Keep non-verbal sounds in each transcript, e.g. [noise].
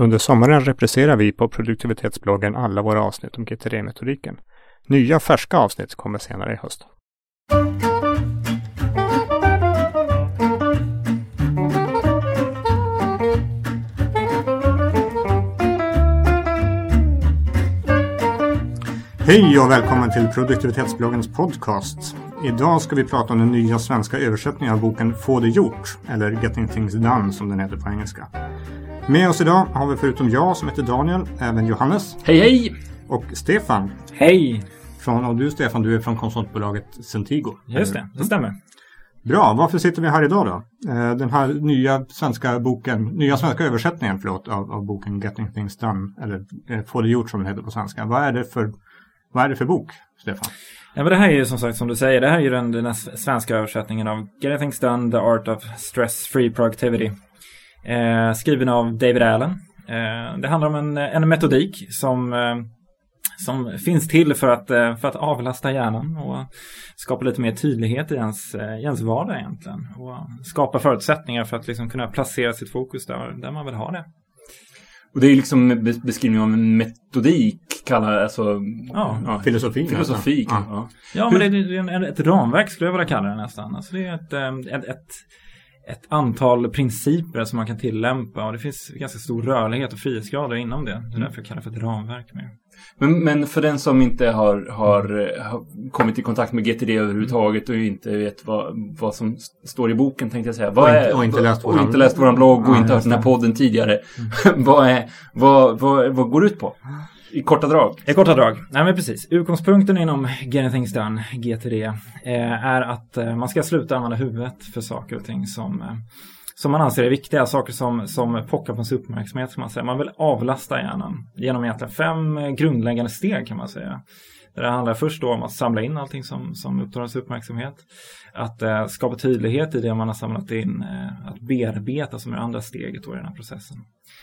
Under sommaren repriserar vi på produktivitetsbloggen alla våra avsnitt om GTD-metodiken. Nya färska avsnitt kommer senare i höst. Hej och välkommen till produktivitetsbloggens podcast. Idag ska vi prata om den nya svenska översättningen av boken Få det gjort, eller Getting Things Done som den heter på engelska. Med oss idag har vi förutom jag som heter Daniel, även Johannes. Hej hej! Och Stefan. Hej! Från, och du Stefan, du är från konsultbolaget Centigo. Just det, det stämmer. Bra, varför sitter vi här idag då? Eh, den här nya svenska boken, nya svenska översättningen förlåt, av, av boken Getting Things Done, eller eh, Få det gjort som den heter på svenska. Vad är det för, vad är det för bok, Stefan? Ja, men det här är ju som sagt som du säger, det här är ju den, den svenska översättningen av Getting Things Done, The Art of Stress Free Productivity. Eh, skriven av David Allen. Eh, det handlar om en, en metodik som, eh, som finns till för att, eh, för att avlasta hjärnan och skapa lite mer tydlighet i ens, i ens vardag egentligen. Och skapa förutsättningar för att liksom kunna placera sitt fokus där, där man vill ha det. Och det är liksom beskrivning av en metodik, kallar alltså ja, ja, filosofi. Filosofi, ja. ja. ja men det är ett ramverk skulle jag vilja kalla det nästan. Alltså det är ett, ett, ett ett antal principer som man kan tillämpa och det finns ganska stor rörlighet och frihetsgrader inom det. Det är mm. därför jag kallar det för ett ramverk. Med. Men, men för den som inte har, har, har, kommit i kontakt med GTD överhuvudtaget och inte vet vad, vad som står i boken tänkte jag säga. Vad och, inte, och inte läst våran, och inte läst våran blogg och ja, inte hört den här podden tidigare. Mm. [laughs] vad, är, vad, vad, vad går det ut på? I korta drag? I korta drag. Nej men precis. Utgångspunkten inom Getting Things Done, GTD, eh, är att eh, man ska sluta använda huvudet för saker och ting som, eh, som man anser är viktiga. Saker som, som pockar på ens uppmärksamhet. Kan man, säga. man vill avlasta hjärnan genom egentligen fem grundläggande steg kan man säga. Det handlar först då om att samla in allting som, som upptar ens uppmärksamhet. Att eh, skapa tydlighet i det man har samlat in. Eh, att bearbeta som är andra steget då i den här processen.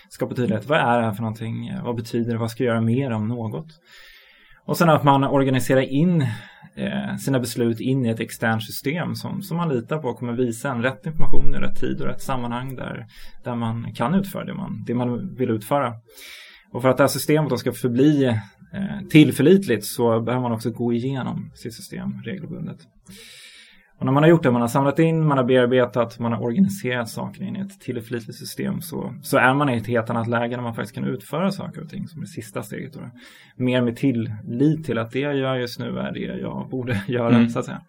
Skapa tydlighet. Vad är det här för någonting? Eh, vad betyder det? Vad ska jag göra mer om något? Och sen att man organiserar in eh, sina beslut in i ett externt system som, som man litar på kommer visa en rätt information i rätt tid och rätt sammanhang där, där man kan utföra det man, det man vill utföra. Och för att det här systemet då ska förbli tillförlitligt så behöver man också gå igenom sitt system regelbundet. Och när man har gjort det, man har samlat in, man har bearbetat, man har organiserat saker in i ett tillförlitligt system så, så är man i ett helt annat läge när man faktiskt kan utföra saker och ting som det sista steget. Då. Mer med tillit till att det jag gör just nu är det jag borde [laughs] göra mm. så att säga.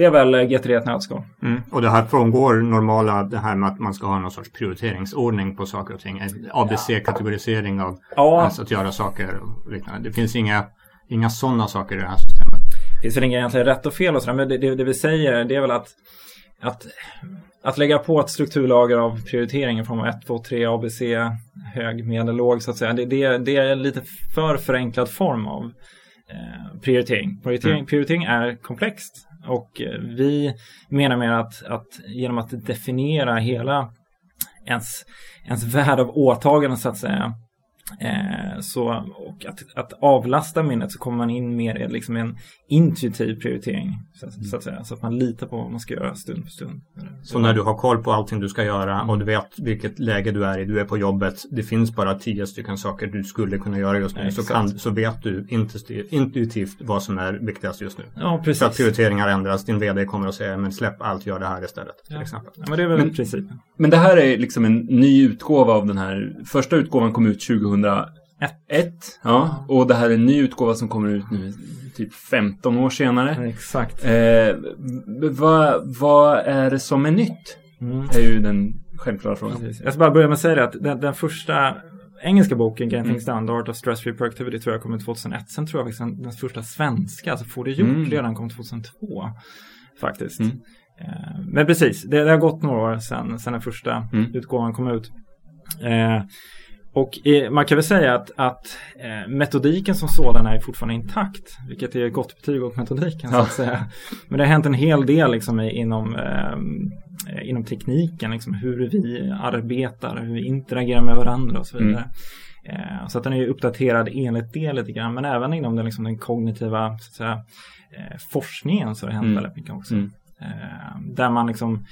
Det är väl GT3 ett nötskal. Mm. Och det här frångår normala, det här med att man ska ha någon sorts prioriteringsordning på saker och ting. ABC-kategorisering av ja. alltså att göra saker och liknande. Det finns inga, inga sådana saker i det här systemet. Det finns väl inga egentligen rätt och fel och sådär, men det, det, det vi säger det är väl att, att att lägga på ett strukturlager av prioritering i form av 1, 2, 3, ABC, hög, medel, låg så att säga. Det, det, det är en lite för förenklad form av eh, prioritering. Prioritering, mm. prioritering är komplext. Och eh, vi menar med att, att genom att definiera hela ens, ens värld av åtaganden så att säga Eh, så, och att, att avlasta minnet så kommer man in mer i liksom en intuitiv prioritering. Så, så, att säga. Så att man litar på vad man ska göra stund för stund. Så när du har koll på allting du ska göra och du vet vilket läge du är i, du är på jobbet, det finns bara tio stycken saker du skulle kunna göra just nu, så, kan, så vet du intuitivt vad som är viktigast just nu. Ja, precis. Så att prioriteringar ändras, din vd kommer att säga men släpp allt, gör det här istället. Till ja. exempel. Ja, men det är väl men, principen. Men det här är liksom en ny utgåva av den här, första utgåvan kom ut 2000 2001. Ja, och det här är en ny utgåva som kommer ut nu typ 15 år senare. Exakt. Eh, vad, vad är det som är nytt? Mm. är ju den självklara frågan. Precis. Jag ska bara börja med att säga det att den, den första engelska boken, Getting mm. Art of Stress Free Productivity, tror jag kom 2001. Sen tror jag faktiskt den, den första svenska, alltså Får det gjort, mm. redan kom 2002. Faktiskt. Mm. Eh, men precis, det, det, har gått några år sedan, sedan den första mm. utgåvan kom ut. Eh, och eh, man kan väl säga att, att eh, metodiken som sådan är fortfarande intakt. Vilket är gott betyg åt metodiken. Ja. Så att säga. Men det har hänt en hel del liksom, inom, eh, inom tekniken. Liksom, hur vi arbetar, hur vi interagerar med varandra och så mm. vidare. Mm. så att den är uppdaterad enligt det lite grann. Men även inom den, liksom, den kognitiva så att säga, forskningen så har det hänt mm. väldigt mycket också. Mm. Eh, där man liksom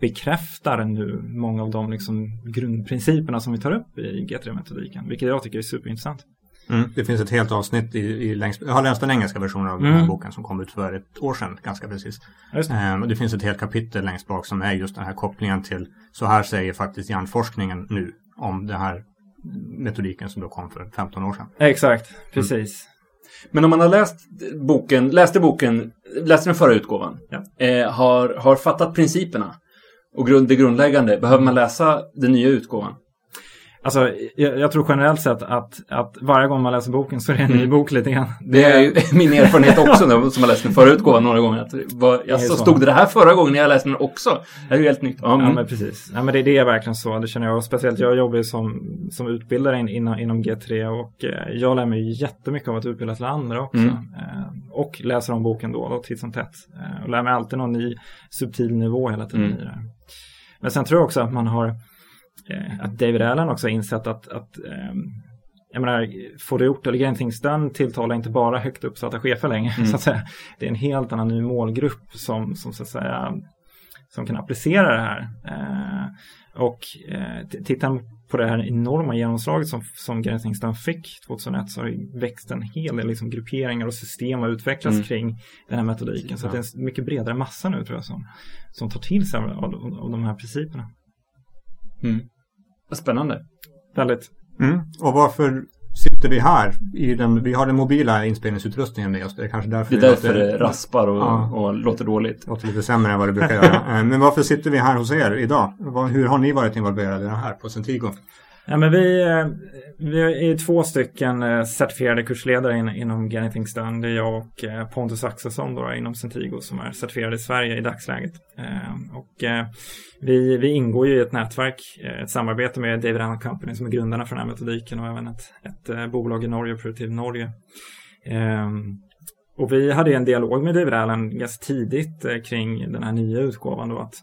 bekräftar nu många av de liksom grundprinciperna som vi tar upp i G3-metodiken, vilket jag tycker är superintressant. Mm, det finns ett helt avsnitt i, i längst, jag har läst den engelska versionen av mm. den här mm. boken som kom ut för ett år sedan, ganska precis. Det. Ehm, och det finns ett helt kapitel längst bak som är just den här kopplingen till, så här säger faktiskt hjärnforskningen nu om den här metodiken som då kom för 15 år sedan. Exakt, precis. Men om man har läst boken, läste boken, läste den förra utgåvan, ja. eh, har, har fattat principerna och grund, det grundläggande, behöver man läsa den nya utgåvan? Alltså, jag, jag, tror generellt sett att, att varje gång man läser boken så är det en ny mm. bok lite grann. Det är ju [laughs] min erfarenhet också nu, som har läst den förra utgåvan några gånger. Att, vad, jag så stod det här förra gången när jag läste den också? Det är ju helt nytt. Men, ja, men precis. Ja, men det, det, är verkligen så. Det känner jag. Och speciellt jag jobbar ju som, som utbildare in, inom, inom G3 och eh, jag lär mig jättemycket av att utbilda till andra också. Mm. Eh, och läser om boken då, då titt som tätt. Eh, och lär mig alltid någon ny subtil nivå hela tiden mm. Men sen tror jag också att man har att David Allen också har insett att, att ehm, jag menar, får det gjort eller Getting Done tilltalar inte bara högt uppsatta chefer längre. Mm. [laughs] Så att säga. Det är en helt annan ny målgrupp som, som så att säga som kan applicera det här. Eh, och eh, tittar på det här enorma genomslaget som, som Getting Things Done fick 2001 så har det växt en hel del liksom, grupperingar och system har utvecklats mm. kring den här metodiken. Så ja. det är en mycket bredare massa nu tror jag som, som tar till sig av, av, av de här principerna. Mm. Spännande. Väldigt. Mm. Och varför sitter vi här? I den, vi har den mobila inspelningsutrustningen med oss. Det är kanske därför det är därför det raspar och, ja. och låter dåligt. Låter lite sämre än vad det brukar göra. [laughs] Eh, men varför sitter vi här hos er idag? Hur har ni varit involverade här på Centigo? Ja, men vi, eh, vi är två stycken eh, certifierade kursledare in, inom Getting Done. Det är jag och eh, Pontus Axelsson då, inom Centigo som är certifierade i Sverige i dagsläget. Och vi, vi ingår ju i ett nätverk, ett samarbete med David Allen Company som är grundarna för den här metodiken och även ett, ett bolag i Norge, Produktiv Norge. Och vi hade en dialog med David Allen ganska tidigt kring den här nya utgåvan då att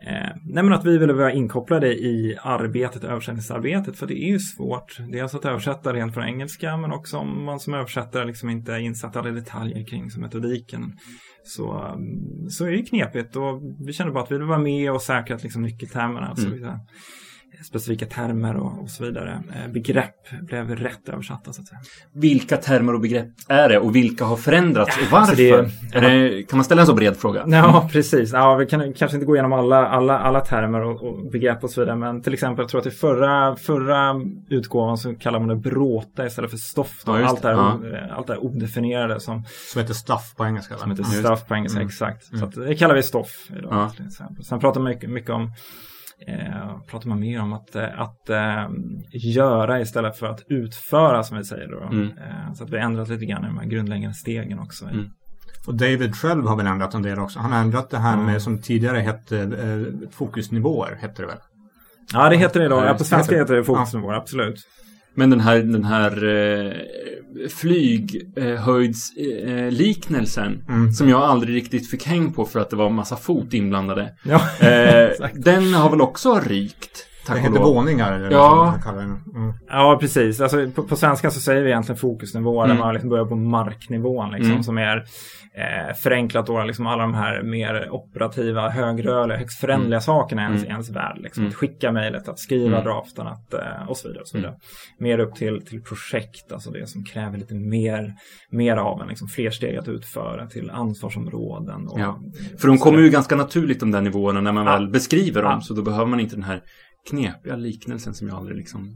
Eh, nej men att vi ville vara inkopplade i arbetet, översättningsarbetet, för det är ju svårt. Dels att översätta rent från engelska, men också om man som översättare liksom inte är insatt i alla detaljer kring som metodiken. Så, så är det knepigt och vi kände bara att vi ville vara med och säkra att liksom nyckeltermerna, alltså mm specifika termer och, och, så vidare. Eh, begrepp blev rätt översatta så att säga. Vilka termer och begrepp är det och vilka har förändrats ja, och varför? Alltså det, det, kan man ställa en så bred fråga? Ja, precis. Ja, vi kan kanske inte gå igenom alla, alla, alla termer och, och begrepp och så vidare. Men till exempel, jag tror att i förra, förra utgåvan så kallar man det bråta istället för stoff. Ja, allt, det ja. allt det odefinierade som... Som heter stuff på engelska? Som heter stuff på engelska, mm. exakt. Mm. Så att, det kallar vi stoff idag. Ja. Till exempel. Sen pratar man mycket, mycket om eh, pratar man mer om att, eh, att eh, göra istället för att utföra som vi säger. Då. Mm. Eh, så att vi har ändrat lite grann i de här grundläggande stegen också. Mm. Och David själv har väl ändrat en del också. Han har ändrat det här mm. med som tidigare hette eh, fokusnivåer, hette det väl? Ja, det heter det idag. Ja, på svenska heter det fokusnivåer, ja. absolut. Men den här, den här eh, flyghöjdsliknelsen eh, mm. som jag aldrig riktigt fick häng på för att det var massa fot inblandade. Ja, [laughs] eh, den har väl också rykt? Det heter våningar. Eller ja. Mm. ja, precis. Alltså, på, på svenska så säger vi egentligen fokusnivå mm. där man liksom börjar på marknivån liksom, mm. som är eh, förenklat då, liksom alla de här mer operativa, högrörliga, högst förändliga mm. sakerna i ens, mm. ens värld. Liksom. Att skicka mejlet, att skriva mm. draften att, eh, och så vidare. Och så vidare. Mer upp till, till projekt, alltså det som kräver lite mer, mer av en, liksom, fler steg att utföra till ansvarsområden. Och, ja. För de kommer ju ganska naturligt de där nivåerna när man ja. väl beskriver dem, ja. så då behöver man inte den här knepiga liknelsen som jag aldrig liksom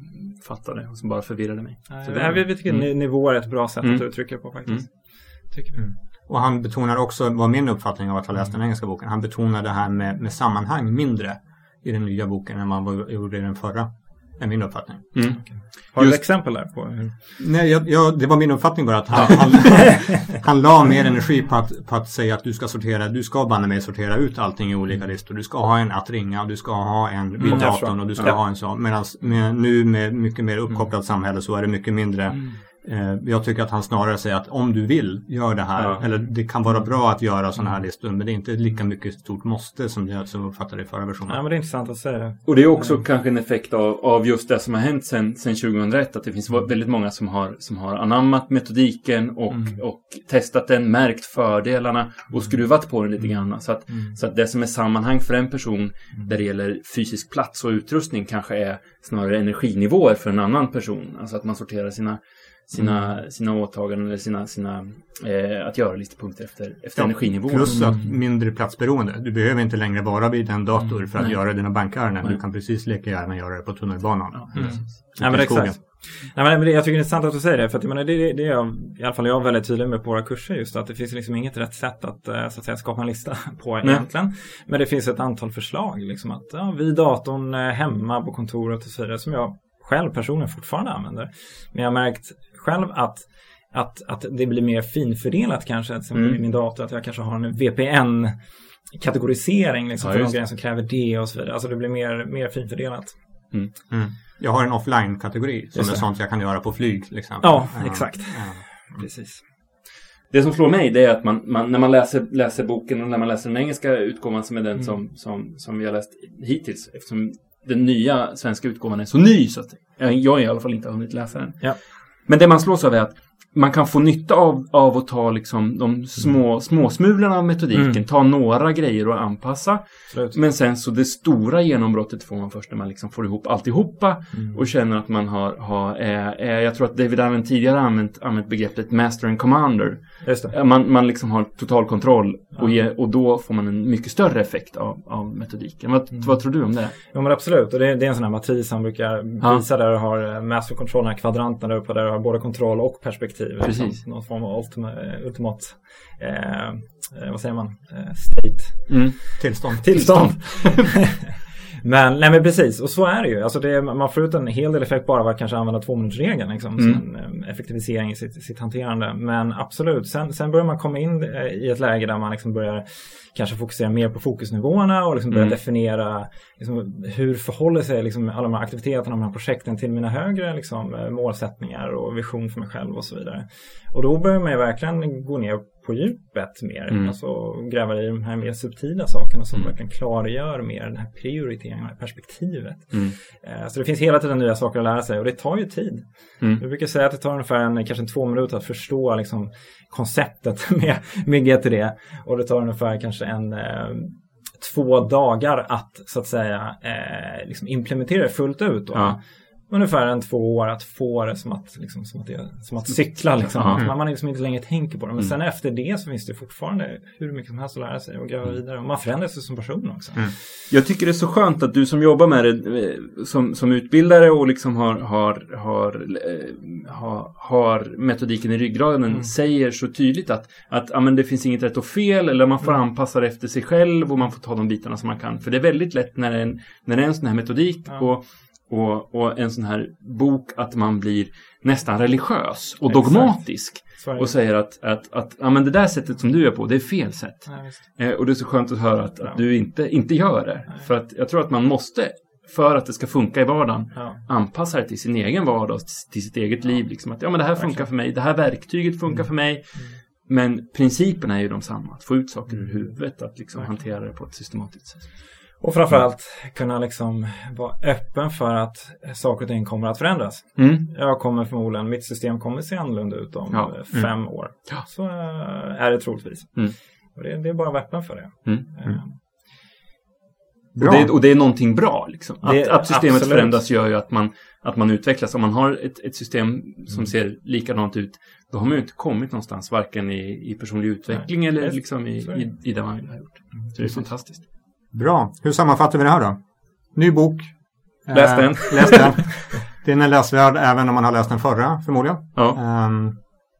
fattade och som bara förvirrade mig. Nej, så det, vi, vi tycker mm. nivå är ett bra sätt mm. att uttrycka på faktiskt. Mm. Tycker vi. Mm. Och han betonar också, var min uppfattning av att ha läst den engelska boken, han betonar det här med, med sammanhang mindre i den nya boken än vad man gjorde i den förra. Är min uppfattning. Mm. Okay. Har du ett exempel där? På? Nej, jag, jag, det var min uppfattning bara att han, han, [laughs] han la mer energi på att, på att säga att du ska sortera, du ska banne mig sortera ut allting i olika listor. Du ska ha en att ringa, du ska ha en vid mm. datorn och du ska ja. ha en sån. Medan med, nu med mycket mer uppkopplat mm. samhälle så är det mycket mindre mm jag tycker att han snarare säger att om du vill, gör det här. Ja. Eller det kan vara bra att göra sådana här listor, men det är inte lika mycket stort måste som jag som uppfattade det i förra versionen. Ja, men det är intressant att säga. Och det är också kanske en effekt av, av just det som har hänt sen 2001. Att det finns väldigt många som har, som har anammat metodiken och, och testat den, märkt fördelarna och skruvat på den lite grann. Så att, så att det som är sammanhang för en person där det gäller fysisk plats och utrustning kanske är snarare energinivåer för en annan person. Alltså att man sorterar sina sina, sina åtaganden eller sina, sina eh, att göra listepunkter efter, efter Ja, energinivå. Plus att mindre platsberoende. Du behöver inte längre vara vid en dator för att Nej. göra dina bankärenden. Du kan precis leka gärna göra det på tunnelbanan. Ja, Mm. Ja, men exakt. Nej, men det- jag tycker det är intressant att du säger det. För att, jag menar, det, det, är jag, i alla fall jag väldigt tydlig med på våra kurser. Just att det finns liksom inget rätt sätt att, eh, så att säga, skapa en lista [laughs] på Nej. egentligen. Men det finns ett antal förslag. Liksom att ja, vid datorn eh, hemma på kontoret och så vidare. Som jag själv personligen fortfarande använder. Men jag har märkt själv att att, att det blir mer finfördelat kanske. Till exempel Mm. i min dator. Att jag kanske har en VPN kategorisering liksom, Ja, för de grejer som kräver det och så vidare. Alltså det blir mer, mer finfördelat. Mm. Jag har en offline-kategori som är sånt jag kan göra på flyg till exempel. Ja, Eh, exakt. eh, Precis. Det som slår mig det är att man, man, när man läser, läser boken och när man läser den engelska utgåvan som är den som, som, som vi har läst hittills eftersom den nya svenska utgåvan är så ny så att jag, har i alla fall inte hunnit läsa den. Ja. Men det man slås av är att man kan få nytta av, av att ta liksom de små, småsmulorna av metodiken, Mm. ta några grejer och anpassa. Absolut. Men sen så det stora genombrottet får man först när man liksom får ihop alltihopa Mm. och känner att man har, har är, är, jag tror att David Allen tidigare använt, använt begreppet master and commander. Ja, Man, man liksom har total kontroll och, Ja. ge, och då får man en mycket större effekt av, av metodiken. Vad, Mm. vad tror du om det? Jo men absolut, och det, det är en sån här matris han brukar Ja. visa där du har eh, master control, den här kvadranten där uppe där du har både kontroll och perspektiv. Precis. Liksom, någon form av ultima, ultimat, eh, eh, vad säger man, eh, state. Mm. Tillstånd. Tillstånd. [laughs] [laughs] men, nej men precis, och så är det ju. Alltså det, man får ut en hel del effekt bara av att kanske använda tvåminutersregeln liksom, Mm. en eh, effektivisering i sitt, sitt hanterande. Men absolut, sen, sen börjar man komma in eh, i ett läge där man liksom börjar kanske fokusera mer på fokusnivåerna och liksom börja Mm. definiera liksom, hur förhåller sig liksom, alla de här aktiviteterna, de här projekten till mina högre liksom, eh, målsättningar och vision för mig själv och så vidare. Och då börjar man ju verkligen gå ner på djupet mer, Mm. alltså gräva i de här mer subtila sakerna som Mm. verkligen klargör mer den här prioriteringen, det här perspektivet. Mm. Eh, Så det finns hela tiden nya saker att lära sig och det tar ju tid. Mm. Vi brukar säga att det tar ungefär en, kanske en två minuter att förstå liksom, konceptet [laughs] med, med GTD. Och det tar ungefär kanske en eh, två dagar att så att säga eh, liksom implementera det fullt ut. Då. Ja. Ungefär en två år att få det som att, liksom, som att, det, som att cykla. Liksom. Att man, man liksom inte längre tänker på det. Men Mm. sen efter det så finns det fortfarande hur mycket som helst att lära sig och gräva vidare. Och man förändras ju som person också. Mm. Jag tycker det är så skönt att du som jobbar med det eh, som, som utbildare och liksom har, har, har, eh, har, har metodiken i ryggraden Mm. säger så tydligt att, att ja, men det finns inget rätt och fel eller man får Mm. anpassa det efter sig själv och man får ta de bitarna som man kan. För det är väldigt lätt när det är en, när det är en sån här metodik och, och, och en sån här bok att man blir nästan religiös och Exakt. dogmatisk det. och säger att, att, att ja, men det där sättet som du är på, det är fel sätt. Ja. Eh, och det är så skönt att höra att, Ja. att du inte, inte gör det. Nej. För att jag tror att man måste, för att det ska funka i vardagen, Ja. anpassa det till sin egen vardag, till sitt eget liv. Liksom att ja, men det här funkar Verkligen. för mig, det här verktyget funkar för mig. Men principerna är ju de samma, att få ut saker ur huvudet, att liksom Verkligen. hantera det på ett systematiskt sätt. Och framförallt kunna liksom vara öppen för att saker och ting kommer att förändras. Mm. Jag kommer förmodligen, mitt system kommer se annorlunda ut om Ja. eh, fem år. Ja. Så eh, är det troligtvis. Mm. Och det, det är bara att vara öppen för det. Mm. Eh, Bra. Och, det, och det är någonting bra. Liksom. Att, Det- att systemet absolut. förändras gör ju att man, att man utvecklas. Om man har ett, ett system som Mm. ser likadant ut, då har man ju inte kommit någonstans, varken i, i personlig utveckling eller Just- liksom i, i, i det man vill ha gjort. Så det är fantastiskt. Bra. Hur sammanfattar vi det här då? Ny bok. Läs Eh, den. läs den. [laughs] Den är läsvärd även om man har läst den förra förmodligen. Ja. Ehm,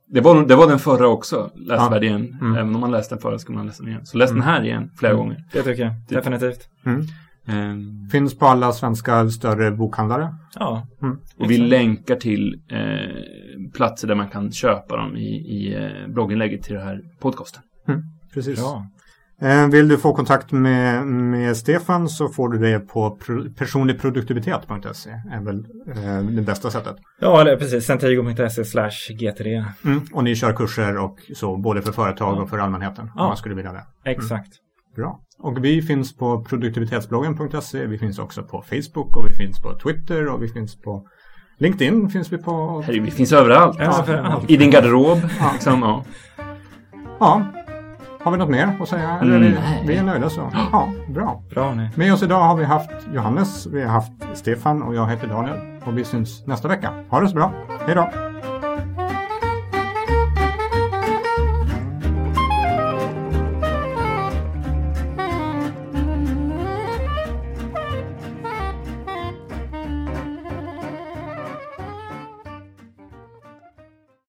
Det var, det var den förra också, läsvärd Ja. igen. Mm. Även om man läste den förra ska man läsa den igen. Så läs Mm. den här igen flera Mm. gånger. det tycker jag. Definitivt. mm. Ehm, Finns på alla svenska större bokhandlare. Ja. Mm. och vi länkar till eh, platser där man kan köpa dem i, i eh, blogginlägget till den här podcasten. Precis. Bra. Eh, vill du få kontakt med, med Stefan så får du det på pro, personligproduktivitet.se. är väl eh, det bästa sättet. Ja, eller precis. Centigo.se slash GTD. Mm, och ni kör kurser och så, både för företag och för allmänheten. Ja. Om man skulle vilja det. Exakt. Bra. Och vi finns på produktivitetsbloggen.se. Vi finns också på Facebook och vi finns på Twitter och vi finns på LinkedIn finns vi på. Herre, vi finns överallt. Ja, överallt. I din garderob. Liksom, ja. Ja. Har vi något mer att säga? Eller är vi, Nej. vi är nöjda så. Ja, bra. Bra nu. Med oss idag har vi haft Johannes, vi har haft Stefan och jag heter Daniel. Och vi syns nästa vecka. Ha det så bra. Hej då!